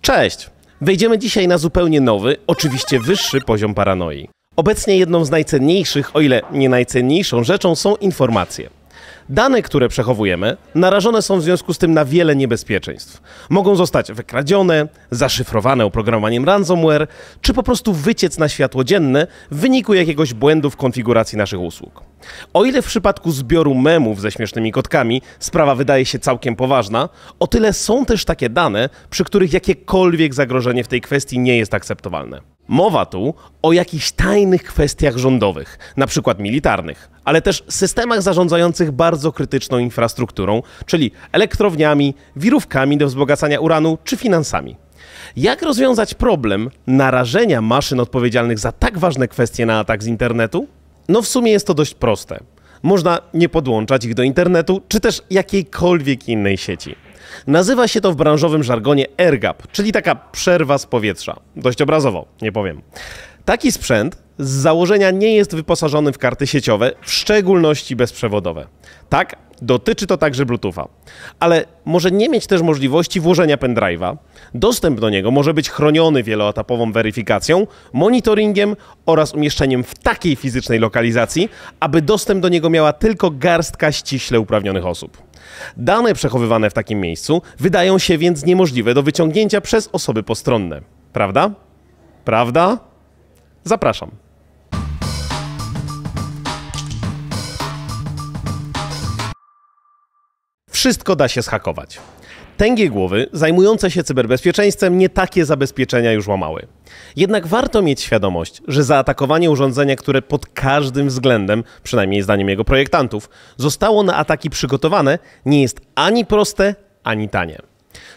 Cześć! Wejdziemy dzisiaj na zupełnie nowy, oczywiście wyższy poziom paranoi. Obecnie jedną z najcenniejszych, o ile nie najcenniejszą rzeczą są informacje. Dane, które przechowujemy, narażone są w związku z tym na wiele niebezpieczeństw. Mogą zostać wykradzione, zaszyfrowane oprogramowaniem ransomware, czy po prostu wyciec na światło dzienne w wyniku jakiegoś błędu w konfiguracji naszych usług. O ile w przypadku zbioru memów ze śmiesznymi kotkami sprawa wydaje się całkiem poważna, o tyle są też takie dane, przy których jakiekolwiek zagrożenie w tej kwestii nie jest akceptowalne. Mowa tu o jakichś tajnych kwestiach rządowych, na przykład militarnych, ale też systemach zarządzających bardzo krytyczną infrastrukturą, czyli elektrowniami, wirówkami do wzbogacania uranu czy finansami. Jak rozwiązać problem narażenia maszyn odpowiedzialnych za tak ważne kwestie na atak z internetu? No w sumie jest to dość proste. Można nie podłączać ich do internetu, czy też jakiejkolwiek innej sieci. Nazywa się to w branżowym żargonie AirGap, czyli taka przerwa z powietrza. Dość obrazowo, nie powiem. Taki sprzęt z założenia nie jest wyposażony w karty sieciowe, w szczególności bezprzewodowe. Tak, dotyczy to także Bluetootha. Ale może nie mieć też możliwości włożenia pendrive'a. Dostęp do niego może być chroniony wieloetapową weryfikacją, monitoringiem oraz umieszczeniem w takiej fizycznej lokalizacji, aby dostęp do niego miała tylko garstka ściśle uprawnionych osób. Dane przechowywane w takim miejscu wydają się więc niemożliwe do wyciągnięcia przez osoby postronne. Prawda? Prawda? Zapraszam. Wszystko da się schakować. Tęgie głowy zajmujące się cyberbezpieczeństwem nie takie zabezpieczenia już łamały. Jednak warto mieć świadomość, że zaatakowanie urządzenia, które pod każdym względem, przynajmniej zdaniem jego projektantów, zostało na ataki przygotowane, nie jest ani proste, ani tanie.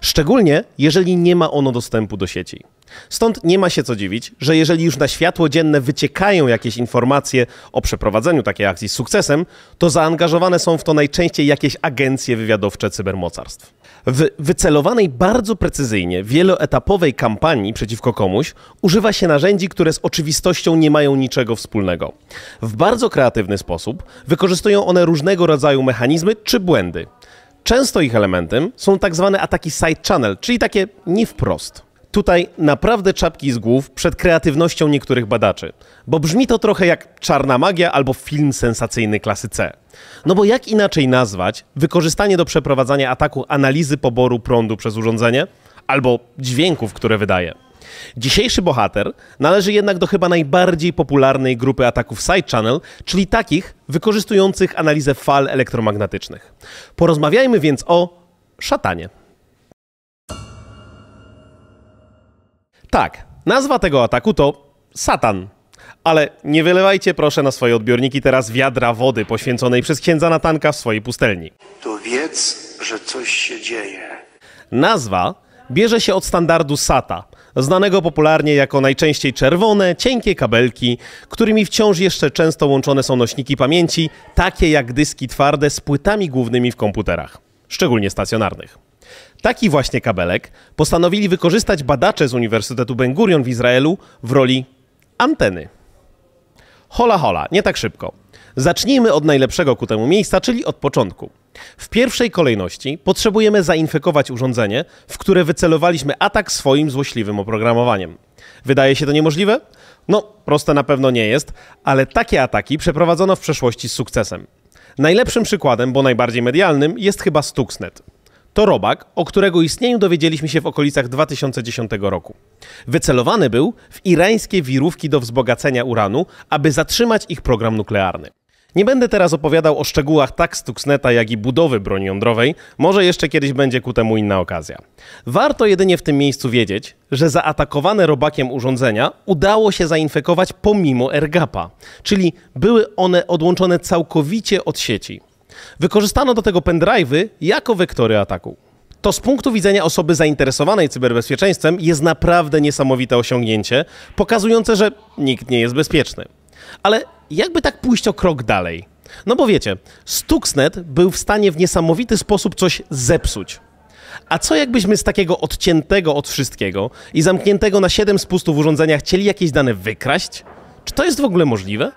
Szczególnie jeżeli nie ma ono dostępu do sieci. Stąd nie ma się co dziwić, że jeżeli już na światło dzienne wyciekają jakieś informacje o przeprowadzeniu takiej akcji z sukcesem, to zaangażowane są w to najczęściej jakieś agencje wywiadowcze cybermocarstw. W wycelowanej bardzo precyzyjnie wieloetapowej kampanii przeciwko komuś używa się narzędzi, które z oczywistością nie mają niczego wspólnego. W bardzo kreatywny sposób wykorzystują one różnego rodzaju mechanizmy czy błędy. Często ich elementem są tak zwane ataki side channel, czyli takie nie wprost. Tutaj naprawdę czapki z głów przed kreatywnością niektórych badaczy, bo brzmi to trochę jak czarna magia albo film sensacyjny klasy C. No bo jak inaczej nazwać wykorzystanie do przeprowadzania ataku analizy poboru prądu przez urządzenie albo dźwięków, które wydaje? Dzisiejszy bohater należy jednak do chyba najbardziej popularnej grupy ataków side channel, czyli takich wykorzystujących analizę fal elektromagnetycznych. Porozmawiajmy więc o szatanie. Tak, nazwa tego ataku to Satan. Ale nie wylewajcie proszę na swoje odbiorniki teraz wiadra wody poświęconej przez księdza Natanka w swojej pustelni. to wiedz, że coś się dzieje. Nazwa bierze się od standardu SATA, znanego popularnie jako najczęściej czerwone, cienkie kabelki, którymi wciąż jeszcze często łączone są nośniki pamięci, takie jak dyski twarde z płytami głównymi w komputerach, szczególnie stacjonarnych. Taki właśnie kabelek postanowili wykorzystać badacze z Uniwersytetu Ben Gurion w Izraelu w roli anteny. Hola, hola, nie tak szybko. Zacznijmy od najlepszego ku temu miejsca, czyli od początku. W pierwszej kolejności potrzebujemy zainfekować urządzenie, w które wycelowaliśmy atak swoim złośliwym oprogramowaniem. Wydaje się to niemożliwe? No, proste na pewno nie jest, ale takie ataki przeprowadzono w przeszłości z sukcesem. Najlepszym przykładem, bo najbardziej medialnym, jest chyba Stuxnet. To robak, o którego istnieniu dowiedzieliśmy się w okolicach 2010 roku. Wycelowany był w irańskie wirówki do wzbogacenia uranu, aby zatrzymać ich program nuklearny. Nie będę teraz opowiadał o szczegółach tak Stuxneta, jak i budowy broni jądrowej, może jeszcze kiedyś będzie ku temu inna okazja. Warto jedynie w tym miejscu wiedzieć, że zaatakowane robakiem urządzenia udało się zainfekować pomimo AirGapa, czyli były one odłączone całkowicie od sieci. Wykorzystano do tego pendrive'y jako wektory ataku. To z punktu widzenia osoby zainteresowanej cyberbezpieczeństwem jest naprawdę niesamowite osiągnięcie, pokazujące, że nikt nie jest bezpieczny. Ale jakby tak pójść o krok dalej? No bo wiecie, Stuxnet był w stanie w niesamowity sposób coś zepsuć. A co jakbyśmy z takiego odciętego od wszystkiego i zamkniętego na 7 spustów urządzenia chcieli jakieś dane wykraść? Czy to jest w ogóle możliwe?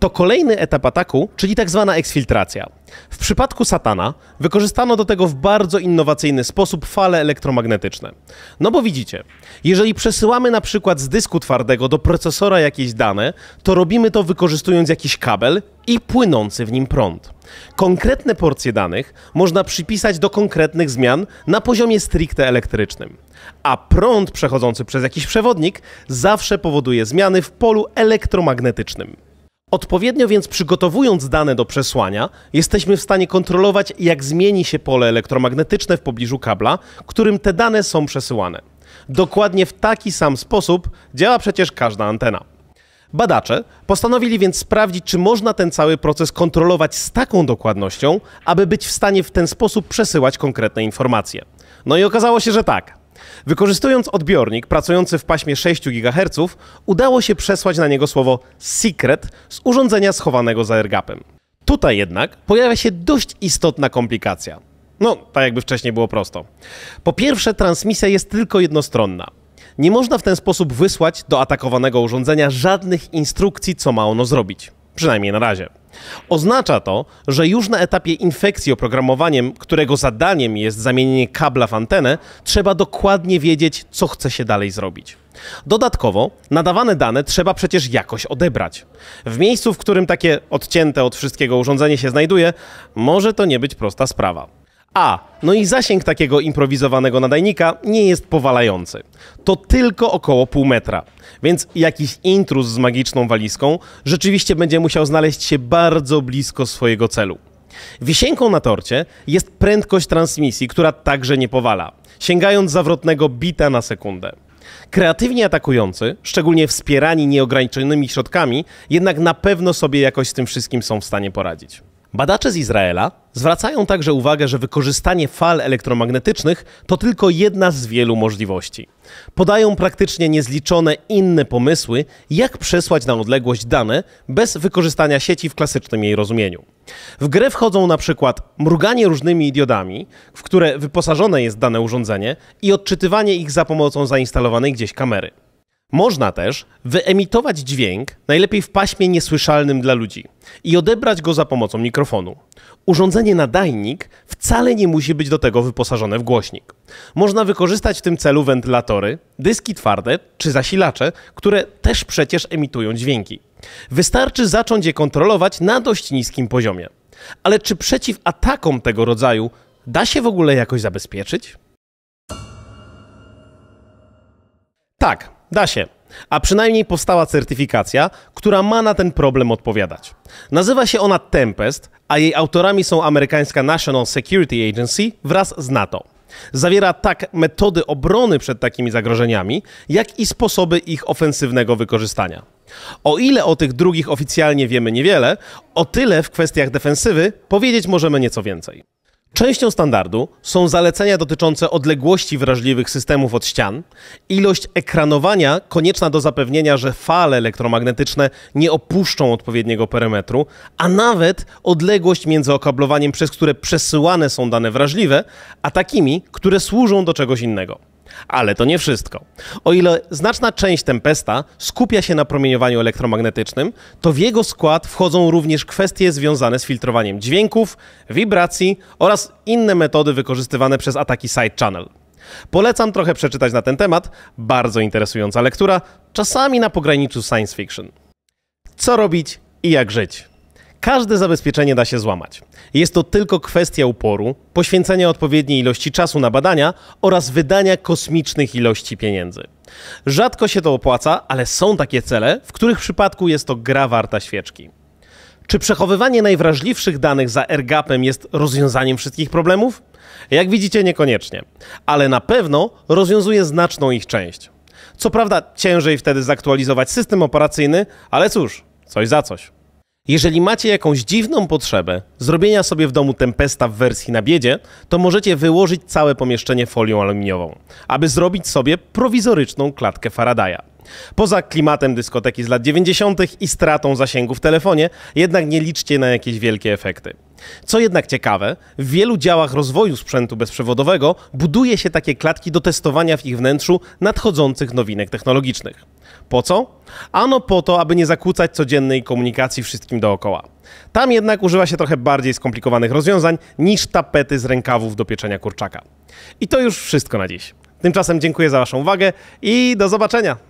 To kolejny etap ataku, czyli tak zwana eksfiltracja. W przypadku Satana wykorzystano do tego w bardzo innowacyjny sposób fale elektromagnetyczne. No bo widzicie, jeżeli przesyłamy na przykład z dysku twardego do procesora jakieś dane, to robimy to wykorzystując jakiś kabel i płynący w nim prąd. Konkretne porcje danych można przypisać do konkretnych zmian na poziomie stricte elektrycznym, a prąd przechodzący przez jakiś przewodnik zawsze powoduje zmiany w polu elektromagnetycznym. Odpowiednio więc przygotowując dane do przesłania, jesteśmy w stanie kontrolować, jak zmieni się pole elektromagnetyczne w pobliżu kabla, którym te dane są przesyłane. Dokładnie w taki sam sposób działa przecież każda antena. Badacze postanowili więc sprawdzić, czy można ten cały proces kontrolować z taką dokładnością, aby być w stanie w ten sposób przesyłać konkretne informacje. No i okazało się, że tak. Wykorzystując odbiornik pracujący w paśmie 6 GHz, udało się przesłać na niego słowo secret z urządzenia schowanego za airgapem. Tutaj jednak pojawia się dość istotna komplikacja. No, tak jakby wcześniej było prosto. Po pierwsze, transmisja jest tylko jednostronna. Nie można w ten sposób wysłać do atakowanego urządzenia żadnych instrukcji, co ma ono zrobić. Przynajmniej na razie. Oznacza to, że już na etapie infekcji oprogramowaniem, którego zadaniem jest zamienienie kabla w antenę, trzeba dokładnie wiedzieć, co chce się dalej zrobić. Dodatkowo, nadawane dane trzeba przecież jakoś odebrać. W miejscu, w którym takie odcięte od wszystkiego urządzenie się znajduje, może to nie być prosta sprawa. A, no i zasięg takiego improwizowanego nadajnika nie jest powalający. To tylko około pół metra. Więc jakiś intruz z magiczną walizką rzeczywiście będzie musiał znaleźć się bardzo blisko swojego celu. Wisienką na torcie jest prędkość transmisji, która także nie powala, sięgając zawrotnego bita na sekundę. Kreatywnie atakujący, szczególnie wspierani nieograniczonymi środkami, jednak na pewno sobie jakoś z tym wszystkim są w stanie poradzić. Badacze z Izraela zwracają także uwagę, że wykorzystanie fal elektromagnetycznych to tylko jedna z wielu możliwości. Podają praktycznie niezliczone inne pomysły, jak przesłać na odległość dane bez wykorzystania sieci w klasycznym jej rozumieniu. W grę wchodzą na przykład mruganie różnymi diodami, w które wyposażone jest dane urządzenie i odczytywanie ich za pomocą zainstalowanej gdzieś kamery. Można też wyemitować dźwięk, najlepiej w paśmie niesłyszalnym dla ludzi, i odebrać go za pomocą mikrofonu. Urządzenie nadajnik wcale nie musi być do tego wyposażone w głośnik. Można wykorzystać w tym celu wentylatory, dyski twarde czy zasilacze, które też przecież emitują dźwięki. Wystarczy zacząć je kontrolować na dość niskim poziomie. Ale czy przeciw atakom tego rodzaju da się w ogóle jakoś zabezpieczyć? Tak, Da się. A przynajmniej powstała certyfikacja, która ma na ten problem odpowiadać. Nazywa się ona Tempest, a jej autorami są amerykańska National Security Agency wraz z NATO. Zawiera tak metody obrony przed takimi zagrożeniami, jak i sposoby ich ofensywnego wykorzystania. O ile o tych drugich oficjalnie wiemy niewiele, o tyle w kwestiach defensywy powiedzieć możemy nieco więcej. Częścią standardu są zalecenia dotyczące odległości wrażliwych systemów od ścian, ilość ekranowania konieczna do zapewnienia, że fale elektromagnetyczne nie opuszczą odpowiedniego perymetru, a nawet odległość między okablowaniem, przez które przesyłane są dane wrażliwe, a takimi, które służą do czegoś innego. Ale to nie wszystko. O ile znaczna część Tempesta skupia się na promieniowaniu elektromagnetycznym, to w jego skład wchodzą również kwestie związane z filtrowaniem dźwięków, wibracji oraz inne metody wykorzystywane przez ataki side channel. Polecam trochę przeczytać na ten temat, bardzo interesująca lektura, czasami na pograniczu science fiction. Co robić i jak żyć? Każde zabezpieczenie da się złamać. Jest to tylko kwestia uporu, poświęcenia odpowiedniej ilości czasu na badania oraz wydania kosmicznych ilości pieniędzy. Rzadko się to opłaca, ale są takie cele, w których przypadku jest to gra warta świeczki. Czy przechowywanie najwrażliwszych danych za AirGapem jest rozwiązaniem wszystkich problemów? Jak widzicie, niekoniecznie, ale na pewno rozwiązuje znaczną ich część. Co prawda, ciężej wtedy zaktualizować system operacyjny, ale cóż, coś za coś. Jeżeli macie jakąś dziwną potrzebę zrobienia sobie w domu tempesta w wersji na biedzie, to możecie wyłożyć całe pomieszczenie folią aluminiową, aby zrobić sobie prowizoryczną klatkę Faradaya. Poza klimatem dyskoteki z lat 90. i stratą zasięgu w telefonie, jednak nie liczcie na jakieś wielkie efekty. Co jednak ciekawe, w wielu działach rozwoju sprzętu bezprzewodowego buduje się takie klatki do testowania w ich wnętrzu nadchodzących nowinek technologicznych. Po co? Ano po to, aby nie zakłócać codziennej komunikacji wszystkim dookoła. Tam jednak używa się trochę bardziej skomplikowanych rozwiązań niż tapety z rękawów do pieczenia kurczaka. I to już wszystko na dziś. Tymczasem dziękuję za Waszą uwagę i do zobaczenia.